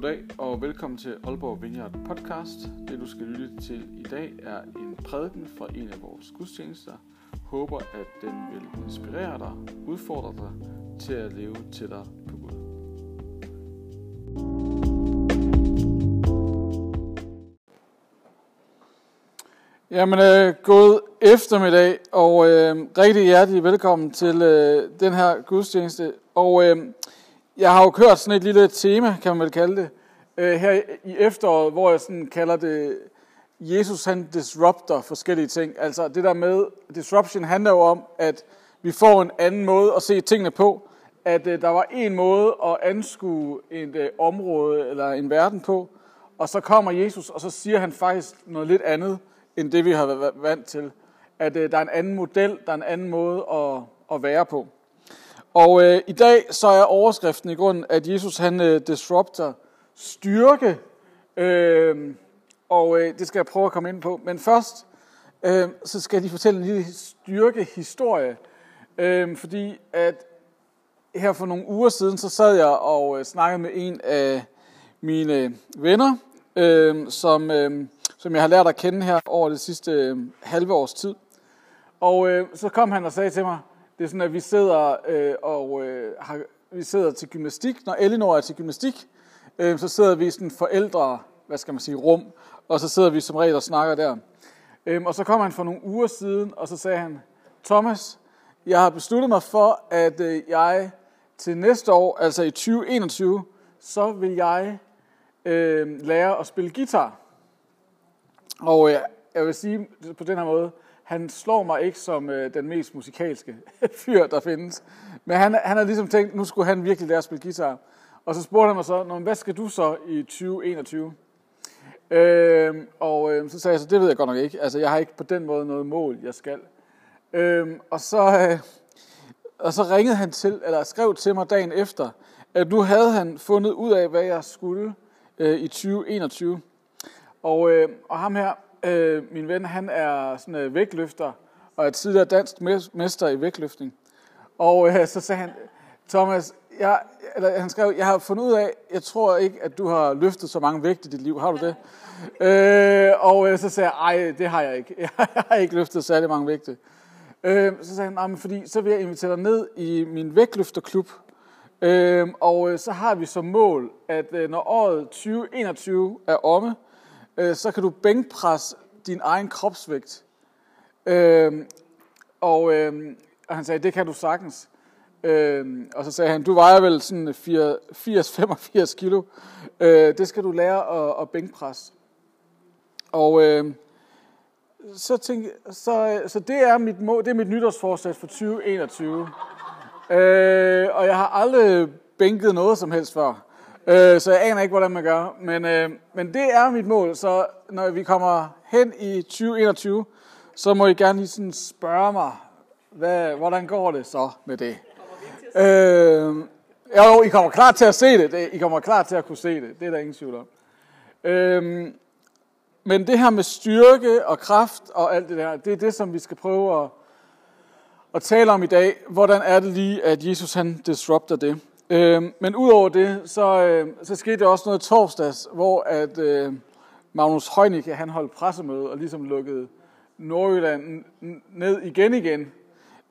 Goddag og velkommen til Aalborg Vineyard podcast. Det du skal lytte til i dag er en prædiken fra en af vores gudstjenester. Håber at den vil inspirere dig, udfordre dig til at leve tættere på Gud. Jamen, øh, god eftermiddag og øh, rigtig hjertelig velkommen til øh, den her gudstjeneste. Og øh, jeg har jo kørt sådan et lille tema, kan man vel kalde det, øh, her i efteråret, hvor jeg sådan kalder det, Jesus han disrupter forskellige ting. Altså det der med, disruption handler jo om, at vi får en anden måde at se tingene på. At øh, der var en måde at anskue et øh, område eller en verden på, og så kommer Jesus, og så siger han faktisk noget lidt andet, end det vi har været vant til. At øh, der er en anden model, der er en anden måde at, at være på. Og øh, i dag så er overskriften i grunden, at Jesus han øh, disrupter styrke, øh, og øh, det skal jeg prøve at komme ind på. Men først, øh, så skal jeg lige fortælle en lille styrkehistorie, øh, fordi at her for nogle uger siden, så sad jeg og øh, snakkede med en af mine venner, øh, som, øh, som jeg har lært at kende her over det sidste øh, halve års tid. Og øh, så kom han og sagde til mig, det er sådan, at vi sidder øh, og øh, har, vi sidder til gymnastik. Når Elinor er til gymnastik, øh, så sidder vi i sådan forældre, hvad skal man sige, rum, og så sidder vi som regel og snakker der. Øh, og så kom han for nogle uger siden, og så sagde han, Thomas, jeg har besluttet mig for, at øh, jeg til næste år, altså i 2021, så vil jeg øh, lære at spille guitar. Og øh, jeg vil sige på den her måde, han slår mig ikke som øh, den mest musikalske fyr, der findes. Men han, han har ligesom tænkt, nu skulle han virkelig lære at spille guitar. Og så spurgte han mig så, hvad skal du så i 2021? Øh, og øh, så sagde jeg så, det ved jeg godt nok ikke. Altså, jeg har ikke på den måde noget mål, jeg skal. Øh, og, så, øh, og så ringede han til, eller skrev til mig dagen efter, at nu havde han fundet ud af, hvad jeg skulle øh, i 2021. Og, øh, og ham her, Øh, min ven, han er sådan en øh, vægtløfter, og er tidligere dansk mester i vægtløftning. Og øh, så sagde han, Thomas, jeg, eller han skrev, jeg har fundet ud af, jeg tror ikke, at du har løftet så mange vægte i dit liv. Har du det? Øh, og øh, så sagde jeg, ej, det har jeg ikke. Jeg har ikke løftet særlig mange vægte. Øh, så sagde han, nej, men fordi så vil jeg invitere dig ned i min vægtløfterklub. Øh, og øh, så har vi som mål, at øh, når året 2021 er omme, øh, så kan du bænkpresse din egen kropsvægt. Øh, og, øh, og han sagde, det kan du sagtens. Øh, og så sagde han, du vejer vel sådan 80-85 kilo. Øh, det skal du lære at, at bænkpresse. Og øh, så, tænkte, så, så det er mit mål, det er mit nytårsforsæt for 2021. Øh, og jeg har aldrig bænket noget som helst før. Øh, så jeg aner ikke, hvordan man gør. Men, øh, men det er mit mål, så når vi kommer hen i 2021, så må I gerne lige sådan spørge mig, hvad, hvordan går det så med det? Øh, jo, I kommer klar til at se det. I kommer klar til at kunne se det. Det er der ingen tvivl om. Øh, men det her med styrke og kraft og alt det der, det er det, som vi skal prøve at, at tale om i dag. Hvordan er det lige, at Jesus han disrupter det? Øh, men udover det, så, øh, så skete der også noget torsdags, hvor at øh, Magnus Heunicke, han holdt pressemøde og ligesom lukkede Nordjylland ned igen igen.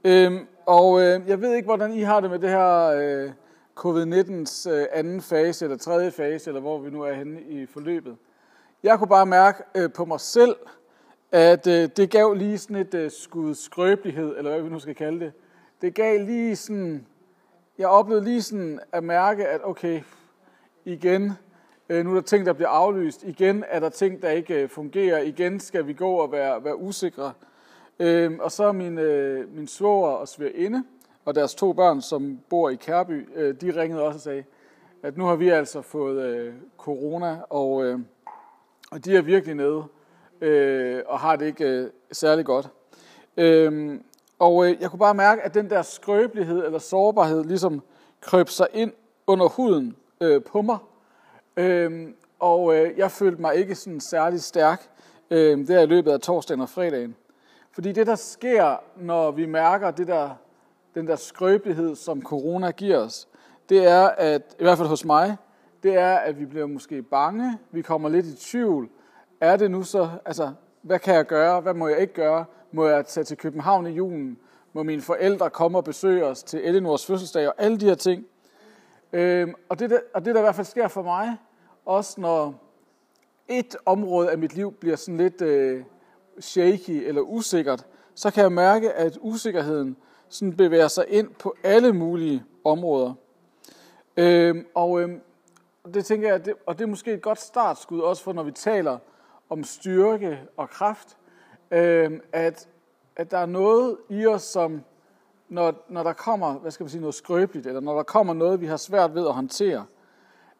Øh, og øh, jeg ved ikke, hvordan I har det med det her øh, covid-19's øh, anden fase, eller tredje fase, eller hvor vi nu er henne i forløbet. Jeg kunne bare mærke øh, på mig selv, at øh, det gav lige sådan et øh, skud skrøbelighed, eller hvad vi nu skal kalde det. Det gav lige sådan jeg oplevede lige sådan at mærke, at okay, igen, øh, nu er der ting, der bliver aflyst. Igen er der ting, der ikke øh, fungerer. Igen skal vi gå og være, være usikre. Øh, og så min, øh, min svoger og svigerinde og deres to børn, som bor i Kærby, øh, de ringede også og sagde, at nu har vi altså fået øh, corona, og, og de er virkelig nede og har det ikke særlig godt. Øhm, og øh, jeg kunne bare mærke, at den der skrøbelighed eller sårbarhed ligesom krøb sig ind under huden øh, på mig. Øhm, og øh, jeg følte mig ikke sådan særlig stærk øh, der i løbet af torsdagen og fredagen. Fordi det, der sker, når vi mærker det der, den der skrøbelighed, som corona giver os, det er, at i hvert fald hos mig, det er, at vi bliver måske bange, vi kommer lidt i tvivl. Er det nu så, altså, hvad kan jeg gøre, hvad må jeg ikke gøre? Må jeg tage til København i julen? Må mine forældre komme og besøge os til Elinors fødselsdag og alle de her ting? Øhm, og, det der, og det der i hvert fald sker for mig, også når et område af mit liv bliver sådan lidt øh, shaky eller usikkert, så kan jeg mærke, at usikkerheden sådan bevæger sig ind på alle mulige områder. Øhm, og øhm, det tænker jeg, det, og det er måske et godt startskud også for, når vi taler om styrke og kraft, øhm, at, at der er noget i os, som når, når der kommer, hvad skal man sige, noget skrøbeligt, eller når der kommer noget, vi har svært ved at håndtere,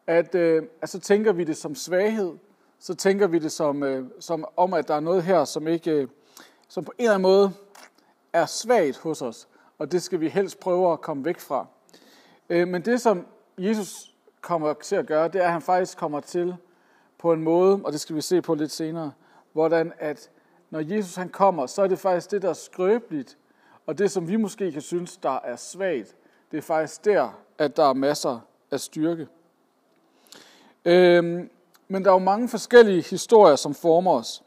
at, øh, at så tænker vi det som svaghed, så tænker vi det som, øh, som om, at der er noget her, som ikke, øh, som på en eller anden måde er svagt hos os, og det skal vi helst prøve at komme væk fra. Øh, men det, som Jesus kommer til at gøre, det er, at han faktisk kommer til på en måde, og det skal vi se på lidt senere, hvordan at når Jesus han kommer, så er det faktisk det, der er skrøbeligt, og det, som vi måske kan synes, der er svagt, det er faktisk der, at der er masser af styrke. Øhm, men der er jo mange forskellige historier, som former os.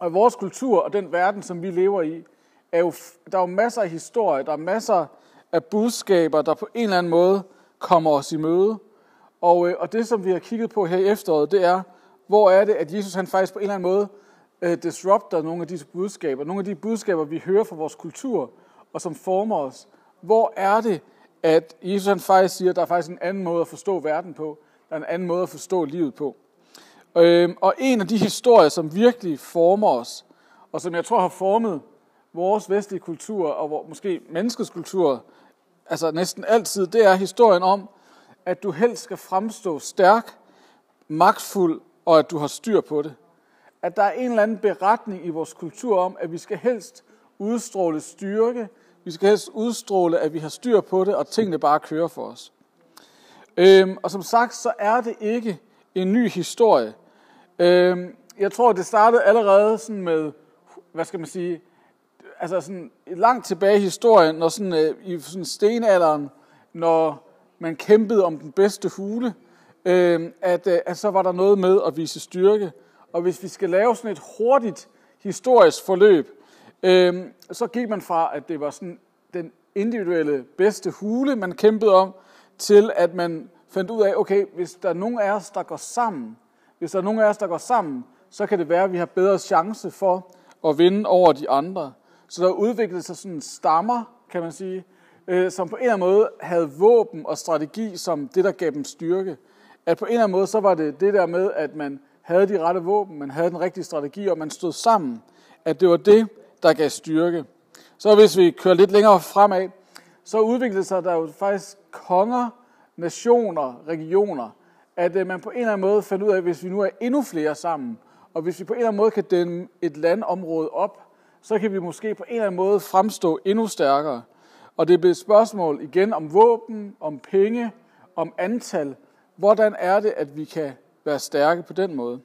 Og i vores kultur og den verden, som vi lever i, er jo, der er jo masser af historier, der er masser af budskaber, der på en eller anden måde kommer os i møde. Og, øh, og det, som vi har kigget på her i efteråret, det er, hvor er det, at Jesus han faktisk på en eller anden måde uh, disrupter nogle af disse budskaber. Nogle af de budskaber, vi hører fra vores kultur, og som former os. Hvor er det, at Jesus han faktisk siger, at der er faktisk en anden måde at forstå verden på. Der er en anden måde at forstå livet på. Øhm, og en af de historier, som virkelig former os, og som jeg tror har formet vores vestlige kultur, og måske menneskets kultur, altså næsten altid, det er historien om, at du helst skal fremstå stærk, magtfuld, og at du har styr på det. At der er en eller anden beretning i vores kultur om, at vi skal helst udstråle styrke, vi skal helst udstråle, at vi har styr på det, og tingene bare kører for os. Øhm, og som sagt, så er det ikke en ny historie. Øhm, jeg tror, det startede allerede sådan med, hvad skal man sige, altså sådan langt tilbage i historien, når sådan, øh, i sådan stenalderen, når man kæmpede om den bedste hule, øh, at, øh, at så var der noget med at vise styrke. Og hvis vi skal lave sådan et hurtigt historisk forløb, øh, så gik man fra, at det var sådan den individuelle bedste hule, man kæmpede om, til at man fandt ud af, okay, hvis der er nogen af os, der går sammen, hvis der er nogen af os, der går sammen, så kan det være, at vi har bedre chance for at vinde over de andre. Så der udviklede sig sådan stammer, kan man sige, øh, som på en eller anden måde havde våben og strategi som det, der gav dem styrke. At på en eller anden måde, så var det det der med, at man havde de rette våben, man havde den rigtige strategi, og man stod sammen. At det var det, der gav styrke. Så hvis vi kører lidt længere fremad, så udviklede sig der jo faktisk konger, nationer, regioner, at øh, man på en eller anden måde fandt ud af, at hvis vi nu er endnu flere sammen, og hvis vi på en eller anden måde kan dæmme et landområde op, så kan vi måske på en eller anden måde fremstå endnu stærkere. Og det blev et spørgsmål igen om våben, om penge, om antal. Hvordan er det, at vi kan være stærke på den måde?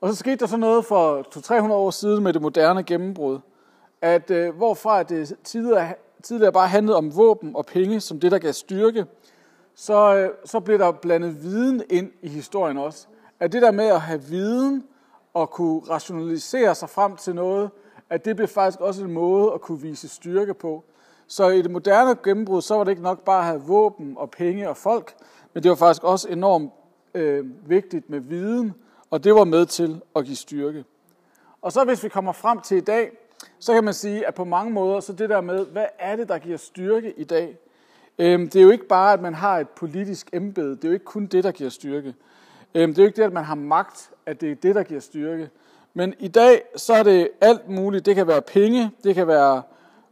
Og så skete der så noget for 200-300 år siden med det moderne gennembrud, at øh, hvorfra det tidligere, tidligere bare handlede om våben og penge som det, der gav styrke, så, øh, så bliver der blandet viden ind i historien også. At det der med at have viden og kunne rationalisere sig frem til noget, at det blev faktisk også en måde at kunne vise styrke på. Så i det moderne gennembrud, så var det ikke nok bare at have våben og penge og folk, men det var faktisk også enormt øh, vigtigt med viden, og det var med til at give styrke. Og så hvis vi kommer frem til i dag, så kan man sige, at på mange måder, så det der med, hvad er det, der giver styrke i dag? Øhm, det er jo ikke bare, at man har et politisk embede. Det er jo ikke kun det, der giver styrke. Øhm, det er jo ikke det, at man har magt, at det er det, der giver styrke. Men i dag, så er det alt muligt. Det kan være penge, det kan være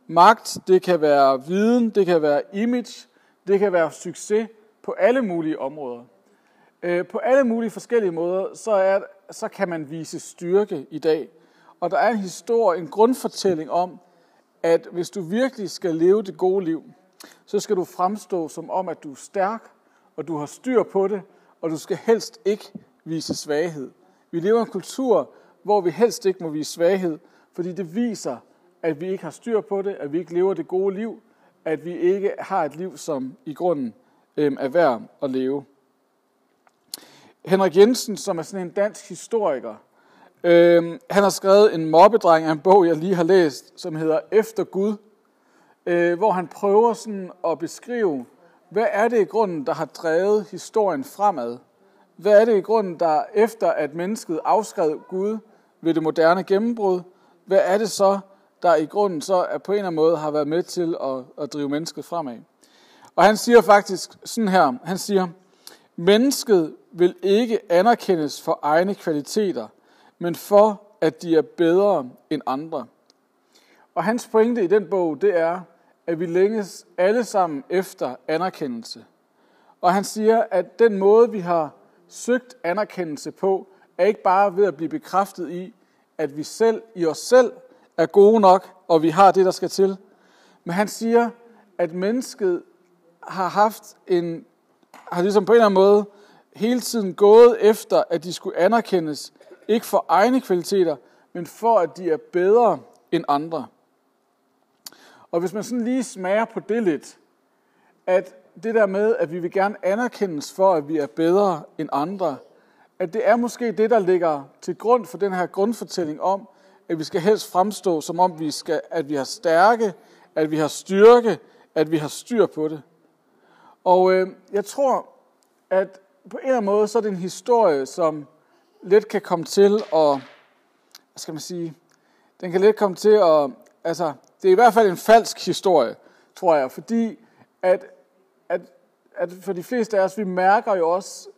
magt, det kan være viden, det kan være image, det kan være succes på alle mulige områder. Øh, på alle mulige forskellige måder, så, er, så kan man vise styrke i dag. Og der er en historie, en grundfortælling om, at hvis du virkelig skal leve det gode liv, så skal du fremstå som om, at du er stærk, og du har styr på det, og du skal helst ikke vise svaghed. Vi lever i en kultur, hvor vi helst ikke må vise svaghed, fordi det viser, at vi ikke har styr på det, at vi ikke lever det gode liv, at vi ikke har et liv, som i grunden øhm, er værd at leve. Henrik Jensen, som er sådan en dansk historiker, øh, han har skrevet en mobbedreng af en bog, jeg lige har læst, som hedder Efter Gud, øh, hvor han prøver sådan at beskrive, hvad er det i grunden, der har drevet historien fremad? Hvad er det i grunden, der efter at mennesket afskrev Gud ved det moderne gennembrud, hvad er det så, der i grunden så er på en eller anden måde har været med til at, at drive mennesket fremad? Og han siger faktisk sådan her, han siger, mennesket vil ikke anerkendes for egne kvaliteter, men for, at de er bedre end andre. Og hans pointe i den bog, det er, at vi længes alle sammen efter anerkendelse. Og han siger, at den måde, vi har søgt anerkendelse på, er ikke bare ved at blive bekræftet i, at vi selv i os selv er gode nok, og vi har det, der skal til. Men han siger, at mennesket har haft en, har ligesom på en eller anden måde hele tiden gået efter, at de skulle anerkendes, ikke for egne kvaliteter, men for at de er bedre end andre. Og hvis man sådan lige smager på det lidt, at det der med, at vi vil gerne anerkendes for, at vi er bedre end andre, at det er måske det, der ligger til grund for den her grundfortælling om, at vi skal helst fremstå, som om vi skal, at vi har stærke, at vi har styrke, at vi har styr på det. Og øh, jeg tror, at på en eller anden måde, så er det en historie, som let kan komme til at, hvad skal man sige, den kan let komme til at, altså, det er i hvert fald en falsk historie, tror jeg, fordi at, at, at for de fleste af os, vi mærker jo også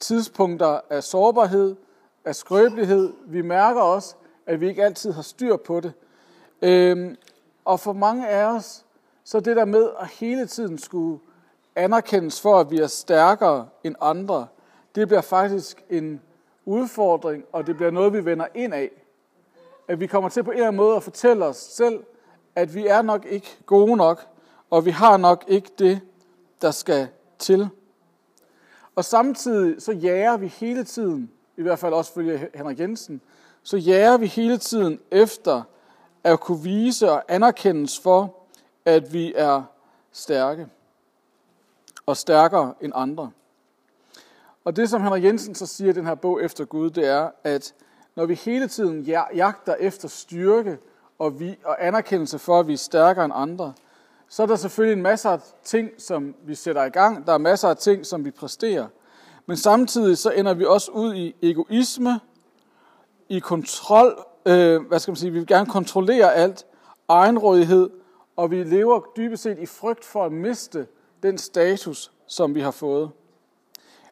tidspunkter af sårbarhed, af skrøbelighed. Vi mærker også, at vi ikke altid har styr på det. Øhm, og for mange af os, så det der med at hele tiden skulle anerkendes for, at vi er stærkere end andre, det bliver faktisk en udfordring, og det bliver noget, vi vender ind af. At vi kommer til på en eller anden måde at fortælle os selv, at vi er nok ikke gode nok, og vi har nok ikke det, der skal til. Og samtidig så jager vi hele tiden, i hvert fald også følge Henrik Jensen, så jager vi hele tiden efter at kunne vise og anerkendes for, at vi er stærke og stærkere end andre. Og det, som Henrik Jensen så siger i den her bog efter Gud, det er, at når vi hele tiden jagter efter styrke og, vi, og anerkendelse for, at vi er stærkere end andre, så er der selvfølgelig en masse af ting, som vi sætter i gang. Der er masser af ting, som vi præsterer. Men samtidig så ender vi også ud i egoisme, i kontrol, øh, hvad skal man sige, vi vil gerne kontrollere alt, egenrådighed, og vi lever dybest set i frygt for at miste den status, som vi har fået.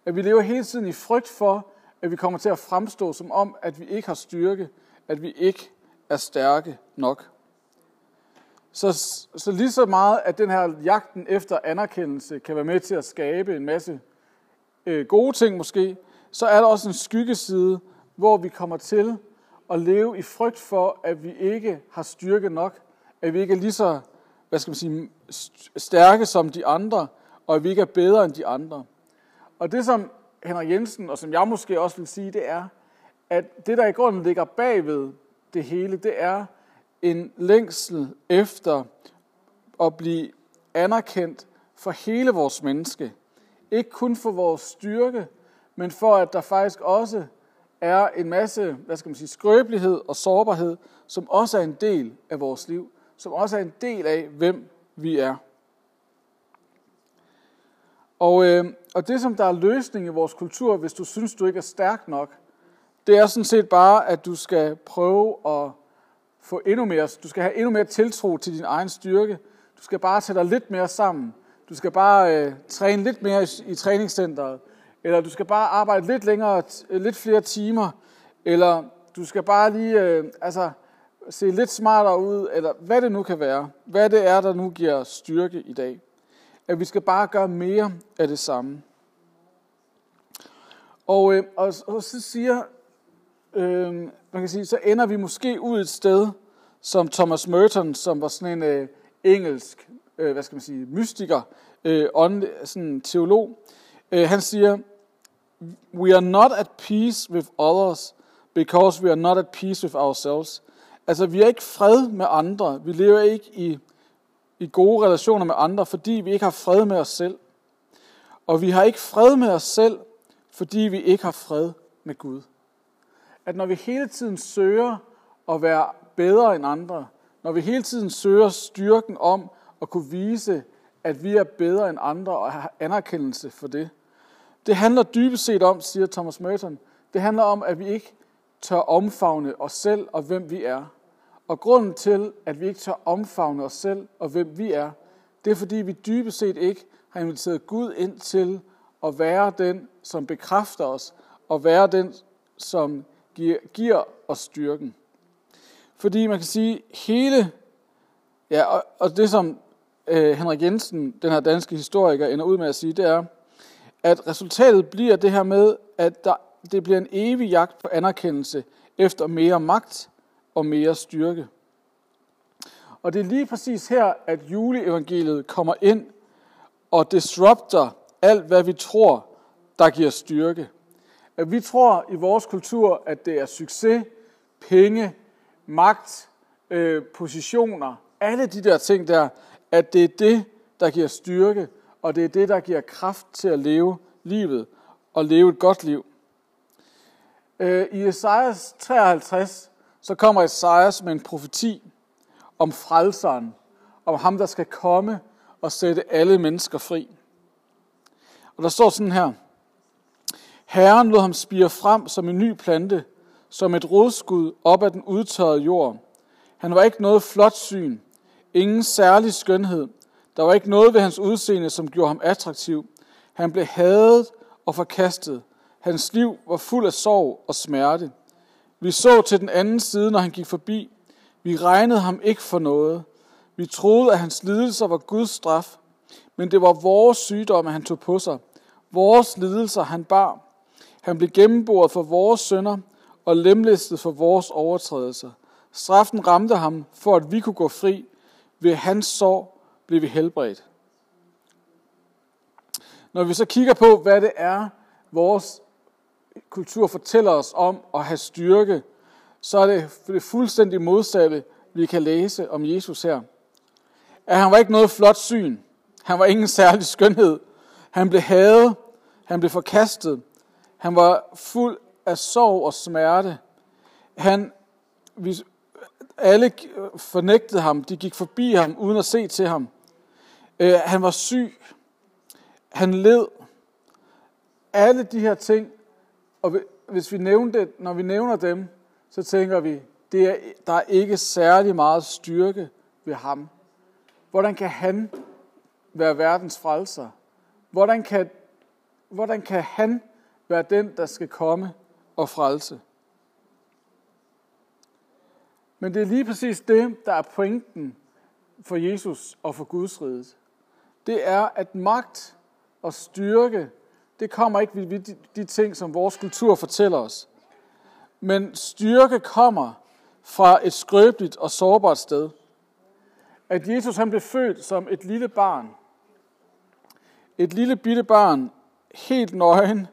At vi lever hele tiden i frygt for, at vi kommer til at fremstå som om, at vi ikke har styrke, at vi ikke er stærke nok. Så, så lige så meget, at den her jagten efter anerkendelse kan være med til at skabe en masse øh, gode ting måske, så er der også en skyggeside, hvor vi kommer til at leve i frygt for, at vi ikke har styrke nok, at vi ikke er lige så hvad skal man sige, stærke som de andre, og at vi ikke er bedre end de andre. Og det, som Henrik Jensen, og som jeg måske også vil sige, det er, at det, der i grunden ligger bagved det hele, det er en længsel efter at blive anerkendt for hele vores menneske. Ikke kun for vores styrke, men for at der faktisk også er en masse, hvad skal man sige, skrøbelighed og sårbarhed, som også er en del af vores liv, som også er en del af, hvem vi er. Og, øh, og det, som der er løsning i vores kultur, hvis du synes, du ikke er stærk nok, det er sådan set bare, at du skal prøve at få endnu mere, du skal have endnu mere tiltro til din egen styrke. Du skal bare tage dig lidt mere sammen. Du skal bare øh, træne lidt mere i, i træningscenteret. Eller du skal bare arbejde lidt længere, lidt flere timer. Eller du skal bare lige øh, altså, se lidt smartere ud, eller hvad det nu kan være. Hvad det er, der nu giver styrke i dag. At vi skal bare gøre mere af det samme. Og, øh, og, og så siger øh, man kan sige, så ender vi måske ud et sted, som Thomas Merton, som var sådan en øh, engelsk, øh, hvad skal man sige, mystiker, øh, ånd, sådan teolog, øh, han siger, We are not at peace with others, because we are not at peace with ourselves. Altså, vi er ikke fred med andre. Vi lever ikke i, i gode relationer med andre, fordi vi ikke har fred med os selv. Og vi har ikke fred med os selv, fordi vi ikke har fred med Gud. At når vi hele tiden søger at være bedre end andre, når vi hele tiden søger styrken om at kunne vise, at vi er bedre end andre og har anerkendelse for det. Det handler dybest set om, siger Thomas Merton, det handler om, at vi ikke tør omfavne os selv og hvem vi er. Og grunden til, at vi ikke tør omfavne os selv og hvem vi er, det er fordi vi dybest set ikke har inviteret Gud ind til at være den, som bekræfter os, og være den, som giver, giver os styrken. Fordi man kan sige, hele, ja, og, og det som øh, Henrik Jensen, den her danske historiker, ender ud med at sige, det er, at resultatet bliver det her med, at der, det bliver en evig jagt på anerkendelse efter mere magt og mere styrke. Og det er lige præcis her, at juleevangeliet kommer ind og disrupter alt, hvad vi tror, der giver styrke. At vi tror i vores kultur, at det er succes, penge, magt, øh, positioner, alle de der ting der, at det er det, der giver styrke, og det er det, der giver kraft til at leve livet og leve et godt liv. Øh, I Esajas 53, så kommer Esajas med en profeti om frelseren, om ham, der skal komme og sætte alle mennesker fri. Og der står sådan her. Herren lod ham spire frem som en ny plante, som et rodskud op ad den udtørrede jord. Han var ikke noget flot syn, ingen særlig skønhed. Der var ikke noget ved hans udseende, som gjorde ham attraktiv. Han blev hadet og forkastet. Hans liv var fuld af sorg og smerte. Vi så til den anden side, når han gik forbi. Vi regnede ham ikke for noget. Vi troede, at hans lidelser var Guds straf, men det var vores sygdomme, han tog på sig. Vores lidelser, han bar. Han blev gennemboret for vores sønder og lemlæstet for vores overtrædelser. Straffen ramte ham, for at vi kunne gå fri. Ved hans sår blev vi helbredt. Når vi så kigger på, hvad det er, vores kultur fortæller os om at have styrke, så er det det fuldstændig modsatte, vi kan læse om Jesus her. At han var ikke noget flot syn. Han var ingen særlig skønhed. Han blev hadet. Han blev forkastet. Han var fuld af sorg og smerte. Han, vi, alle fornægtede ham. De gik forbi ham uden at se til ham. Øh, han var syg. Han led. Alle de her ting, og hvis vi nævner det, når vi nævner dem, så tænker vi, det er, der er ikke særlig meget styrke ved ham. Hvordan kan han være verdens frelser? Hvordan kan, hvordan kan han være den, der skal komme og frelse? Men det er lige præcis det, der er pointen for Jesus og for Guds rige. Det er, at magt og styrke, det kommer ikke ved de, de ting, som vores kultur fortæller os. Men styrke kommer fra et skrøbeligt og sårbart sted. At Jesus han blev født som et lille barn. Et lille bitte barn, helt nøgen,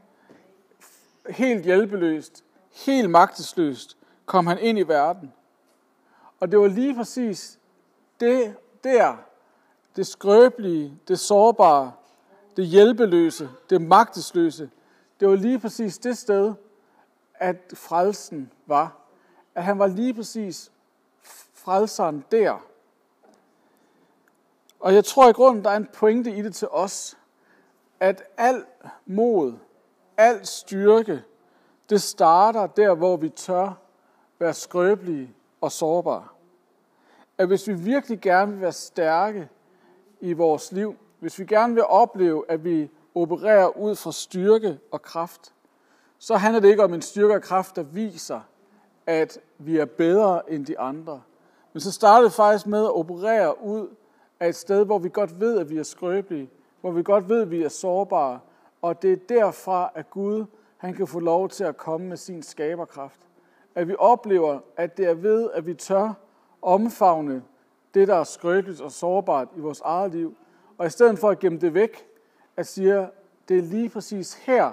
helt hjælpeløst, helt magtesløst, kom han ind i verden. Og det var lige præcis det der, det skrøbelige, det sårbare, det hjælpeløse, det magtesløse. Det var lige præcis det sted, at frelsen var. At han var lige præcis frelseren der. Og jeg tror i grunden, der er en pointe i det til os, at al mod, al styrke, det starter der, hvor vi tør være skrøbelige og sårbare. At hvis vi virkelig gerne vil være stærke i vores liv, hvis vi gerne vil opleve, at vi opererer ud fra styrke og kraft, så handler det ikke om en styrke og kraft, der viser, at vi er bedre end de andre. Men så starter det faktisk med at operere ud af et sted, hvor vi godt ved, at vi er skrøbelige, hvor vi godt ved, at vi er sårbare, og det er derfra, at Gud han kan få lov til at komme med sin skaberkraft. At vi oplever, at det er ved, at vi tør omfavne det, der er skrøbeligt og sårbart i vores eget liv, og i stedet for at gemme det væk, at sige, det er lige præcis her,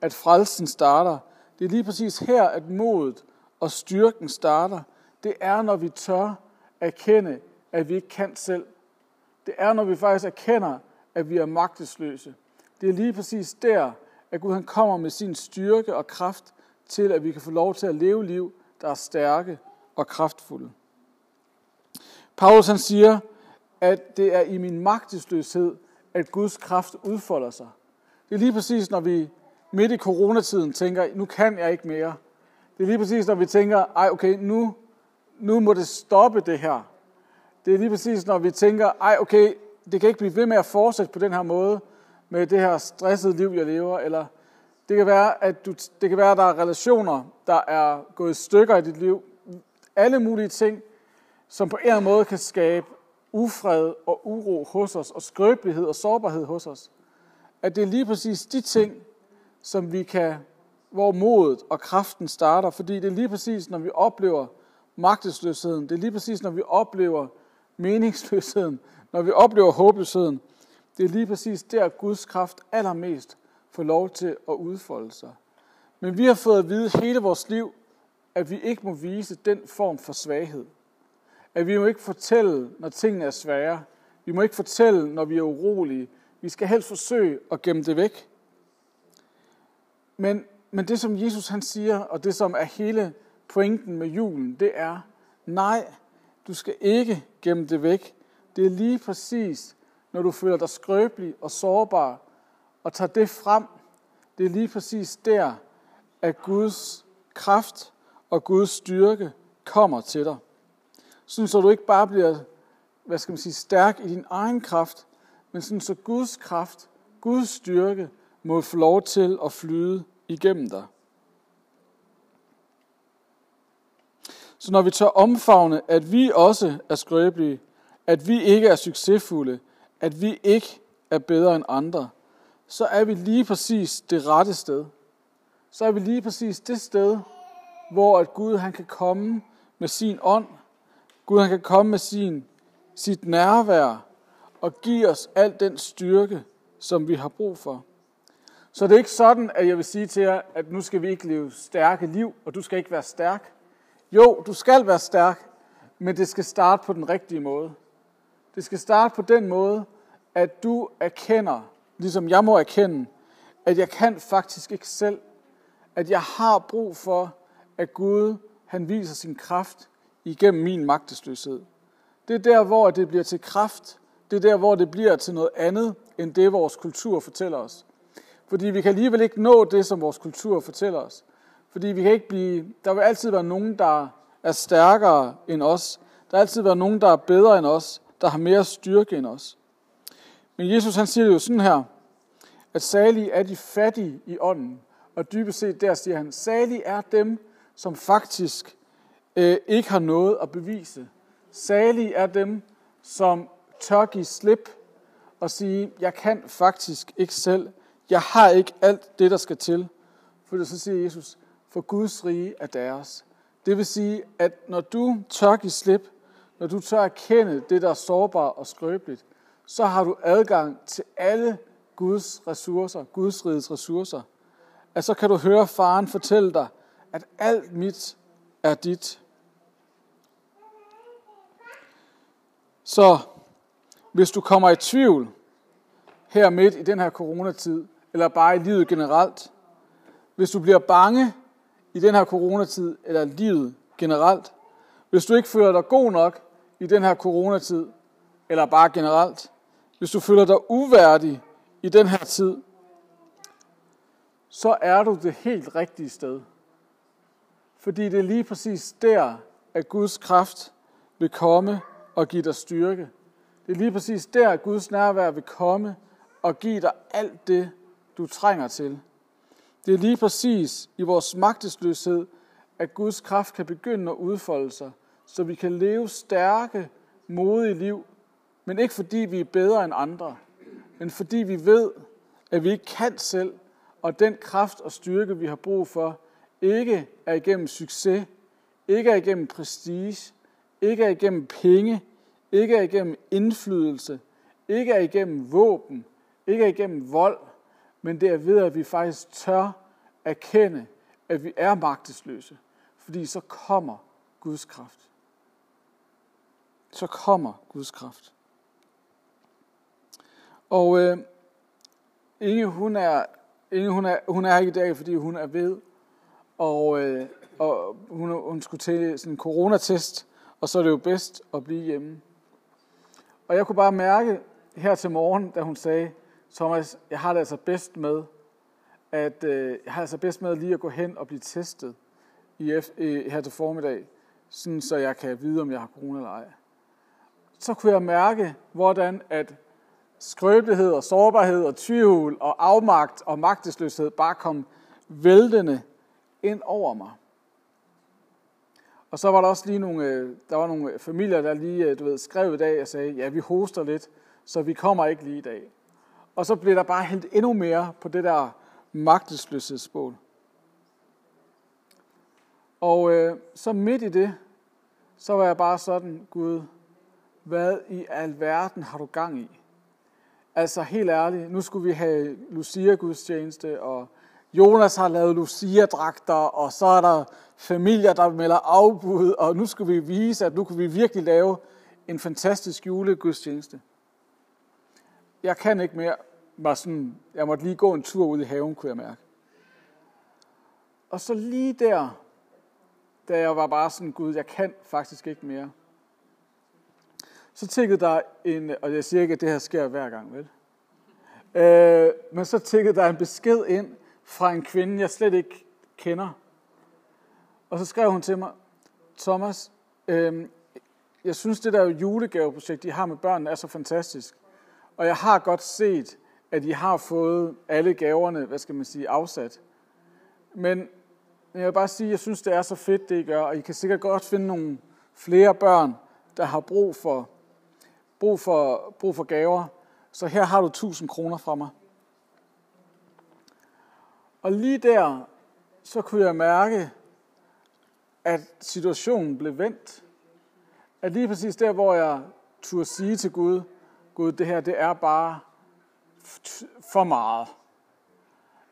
at frelsen starter. Det er lige præcis her, at modet og styrken starter. Det er, når vi tør erkende, at vi ikke kan selv. Det er, når vi faktisk erkender, at vi er magtesløse. Det er lige præcis der, at Gud han kommer med sin styrke og kraft til, at vi kan få lov til at leve liv, der er stærke og kraftfulde. Paulus han siger, at det er i min magtesløshed, at Guds kraft udfolder sig. Det er lige præcis, når vi midt i coronatiden tænker, nu kan jeg ikke mere. Det er lige præcis, når vi tænker, ej okay, nu, nu må det stoppe det her. Det er lige præcis, når vi tænker, ej okay, det kan ikke blive ved med at fortsætte på den her måde, med det her stressede liv, jeg lever, eller det kan være, at du, det kan være, at der er relationer, der er gået i stykker i dit liv. Alle mulige ting, som på en eller anden måde kan skabe ufred og uro hos os, og skrøbelighed og sårbarhed hos os. At det er lige præcis de ting, som vi kan, hvor modet og kraften starter, fordi det er lige præcis, når vi oplever magtesløsheden, det er lige præcis, når vi oplever meningsløsheden, når vi oplever håbløsheden, det er lige præcis der, Guds kraft allermest får lov til at udfolde sig. Men vi har fået at vide hele vores liv, at vi ikke må vise den form for svaghed. At vi må ikke fortælle, når tingene er svære. Vi må ikke fortælle, når vi er urolige. Vi skal helst forsøge at gemme det væk. Men, men det, som Jesus han siger, og det, som er hele pointen med julen, det er, nej, du skal ikke gemme det væk. Det er lige præcis, når du føler dig skrøbelig og sårbar, og tager det frem, det er lige præcis der, at Guds kraft og Guds styrke kommer til dig. Sådan så du ikke bare bliver, hvad skal man sige, stærk i din egen kraft, men sådan så Guds kraft, Guds styrke, må få lov til at flyde igennem dig. Så når vi tør omfavne, at vi også er skrøbelige, at vi ikke er succesfulde, at vi ikke er bedre end andre, så er vi lige præcis det rette sted. Så er vi lige præcis det sted, hvor at Gud han kan komme med sin ånd. Gud han kan komme med sin, sit nærvær og give os al den styrke, som vi har brug for. Så det er ikke sådan, at jeg vil sige til jer, at nu skal vi ikke leve stærke liv, og du skal ikke være stærk. Jo, du skal være stærk, men det skal starte på den rigtige måde. Det skal starte på den måde, at du erkender, ligesom jeg må erkende, at jeg kan faktisk ikke selv. At jeg har brug for, at Gud han viser sin kraft igennem min magtesløshed. Det er der, hvor det bliver til kraft. Det er der, hvor det bliver til noget andet, end det vores kultur fortæller os. Fordi vi kan alligevel ikke nå det, som vores kultur fortæller os. Fordi vi kan ikke blive, der vil altid være nogen, der er stærkere end os. Der vil altid være nogen, der er bedre end os, der har mere styrke end os. Men Jesus han siger jo sådan her, at salige er de fattige i ånden. Og dybest set der siger han, salige er dem, som faktisk øh, ikke har noget at bevise. Salige er dem, som tør give slip og sige, jeg kan faktisk ikke selv. Jeg har ikke alt det, der skal til. For det så siger Jesus, for Guds rige er deres. Det vil sige, at når du tør give slip, når du tør erkende det, der er sårbart og skrøbeligt, så har du adgang til alle Guds ressourcer, Guds rigets ressourcer. At så kan du høre faren fortælle dig, at alt mit er dit. Så hvis du kommer i tvivl her midt i den her coronatid, eller bare i livet generelt, hvis du bliver bange i den her coronatid, eller livet generelt, hvis du ikke føler dig god nok i den her coronatid, eller bare generelt, hvis du føler dig uværdig i den her tid, så er du det helt rigtige sted. Fordi det er lige præcis der, at Guds kraft vil komme og give dig styrke. Det er lige præcis der, at Guds nærvær vil komme og give dig alt det, du trænger til. Det er lige præcis i vores magtesløshed, at Guds kraft kan begynde at udfolde sig, så vi kan leve stærke, modige liv, men ikke fordi vi er bedre end andre, men fordi vi ved, at vi ikke kan selv, og den kraft og styrke, vi har brug for, ikke er igennem succes, ikke er igennem prestige, ikke er igennem penge, ikke er igennem indflydelse, ikke er igennem våben, ikke er igennem vold, men det er ved, at vi faktisk tør erkende, at vi er magtesløse, fordi så kommer Guds kraft. Så kommer Guds kraft. Og øh, Inge, hun er Inge, hun er, hun er her i dag, fordi hun er ved, og, øh, og hun, hun skulle til sådan en coronatest, og så er det jo bedst at blive hjemme. Og jeg kunne bare mærke her til morgen, da hun sagde, Thomas, jeg har det altså bedst med, at øh, jeg har altså bedst med lige at gå hen og blive testet i, F, øh, her til formiddag, sådan så jeg kan vide, om jeg har corona eller ej. Så kunne jeg mærke, hvordan at skrøbelighed og sårbarhed og tvivl og afmagt og magtesløshed bare kom væltende ind over mig. Og så var der også lige nogle, øh, der var nogle familier, der lige øh, du ved, skrev i dag og sagde, ja, vi hoster lidt, så vi kommer ikke lige i dag. Og så blev der bare hældt endnu mere på det der magtesløshedsbål. Og øh, så midt i det, så var jeg bare sådan, Gud, hvad i alverden har du gang i? Altså helt ærligt, nu skulle vi have Lucia-gudstjeneste, og Jonas har lavet Lucia-dragter, og så er der familier, der melder afbud, og nu skulle vi vise, at nu kan vi virkelig lave en fantastisk julegudstjeneste. Jeg kan ikke mere. Var sådan, jeg måtte lige gå en tur ud i haven, kunne jeg mærke. Og så lige der, da jeg var bare sådan, Gud, jeg kan faktisk ikke mere. Så tikkede der en, og jeg siger ikke, at det her sker hver gang, vel? Øh, men så tikkede der en besked ind fra en kvinde, jeg slet ikke kender. Og så skrev hun til mig, Thomas, øh, jeg synes, det der julegaveprojekt, I har med børnene, er så fantastisk. Og jeg har godt set, at I har fået alle gaverne, hvad skal man sige, afsat. Men jeg vil bare sige, at jeg synes, det er så fedt, det I gør, og I kan sikkert godt finde nogle flere børn, der har brug for, brug for, brug for gaver. Så her har du 1000 kroner fra mig. Og lige der, så kunne jeg mærke, at situationen blev vendt. At lige præcis der, hvor jeg turde sige til Gud, Gud, det her, det er bare for meget.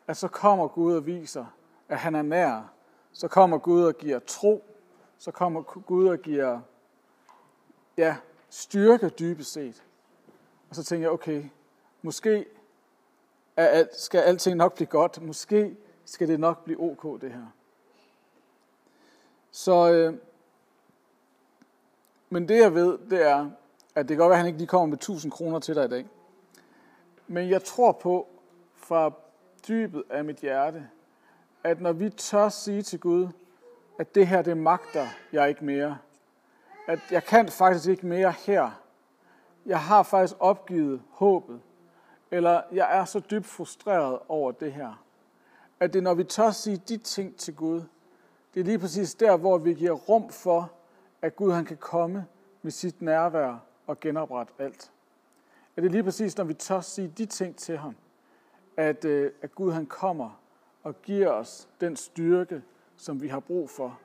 At så kommer Gud og viser, at han er nær. Så kommer Gud og giver tro. Så kommer Gud og giver ja, styrke dybest set. Og så tænker jeg, okay, måske er alt, skal alting nok blive godt. Måske skal det nok blive ok, det her. Så, øh, men det jeg ved, det er, at det kan godt være, at han ikke lige kommer med 1000 kroner til dig i dag. Men jeg tror på, fra dybet af mit hjerte, at når vi tør sige til Gud, at det her, det magter jeg ikke mere. At jeg kan faktisk ikke mere her. Jeg har faktisk opgivet håbet. Eller jeg er så dybt frustreret over det her. At det når vi tør sige de ting til Gud, det er lige præcis der, hvor vi giver rum for, at Gud han kan komme med sit nærvær og genoprette alt. At det er lige præcis, når vi tør sige de ting til ham, at, øh, at Gud han kommer og giver os den styrke, som vi har brug for.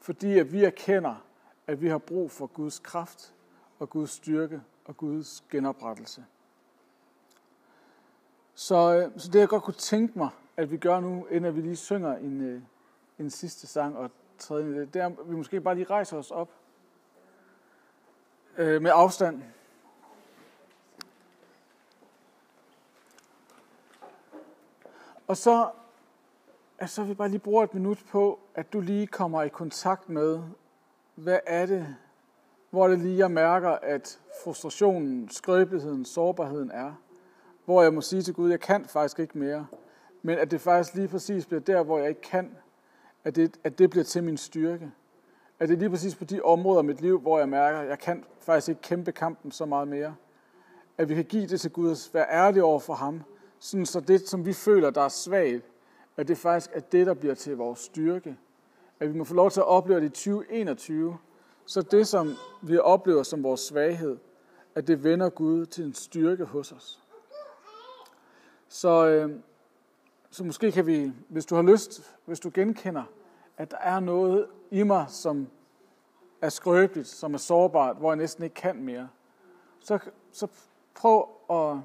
Fordi at vi erkender, at vi har brug for Guds kraft og Guds styrke og Guds genoprettelse. Så, øh, så det jeg godt kunne tænke mig, at vi gør nu, inden vi lige synger en, øh, en sidste sang og tredje, det er, at vi måske bare lige rejser os op øh, med afstand. Og så, altså, vi bare lige bruger et minut på, at du lige kommer i kontakt med, hvad er det, hvor det lige jeg mærker, at frustrationen, skrøbeligheden, sårbarheden er. Hvor jeg må sige til Gud, jeg kan faktisk ikke mere. Men at det faktisk lige præcis bliver der, hvor jeg ikke kan, at det, at det bliver til min styrke. At det er lige præcis på de områder af mit liv, hvor jeg mærker, at jeg kan faktisk ikke kæmpe kampen så meget mere. At vi kan give det til Gud og være ærlige over for ham, sådan så det, som vi føler, der er svagt, at det faktisk er det, der bliver til vores styrke. At vi må få lov til at opleve det i 2021, så det, som vi oplever som vores svaghed, at det vender Gud til en styrke hos os. Så, øh, så måske kan vi, hvis du har lyst, hvis du genkender, at der er noget i mig, som er skrøbeligt, som er sårbart, hvor jeg næsten ikke kan mere, så, så prøv at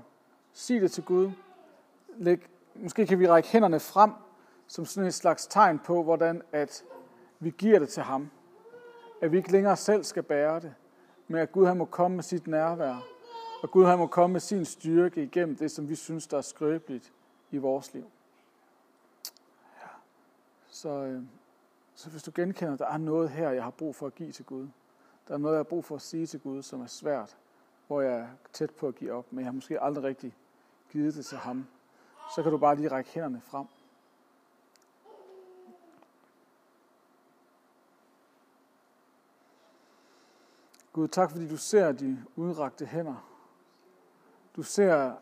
sige det til Gud. Læg, måske kan vi række hænderne frem, som sådan et slags tegn på, hvordan at vi giver det til ham. At vi ikke længere selv skal bære det, men at Gud han må komme med sit nærvær. Og Gud han må komme med sin styrke igennem det, som vi synes, der er skrøbeligt i vores liv. Ja. Så, øh, så hvis du genkender, at der er noget her, jeg har brug for at give til Gud. Der er noget, jeg har brug for at sige til Gud, som er svært, hvor jeg er tæt på at give op, men jeg har måske aldrig rigtig givet det til ham. Så kan du bare lige række hænderne frem. Gud, tak fordi du ser de udrakte hænder. Du ser,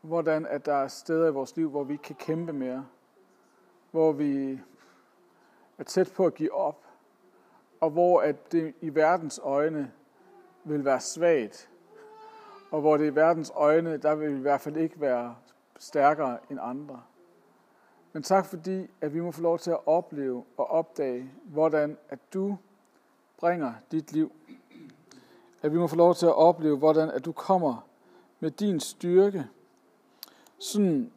hvordan at der er steder i vores liv, hvor vi ikke kan kæmpe mere. Hvor vi er tæt på at give op. Og hvor at det i verdens øjne vil være svagt. Og hvor det i verdens øjne, der vil i hvert fald ikke være stærkere end andre. Men tak fordi, at vi må få lov til at opleve og opdage, hvordan at du bringer dit liv at vi må få lov til at opleve, hvordan at du kommer med din styrke, sådan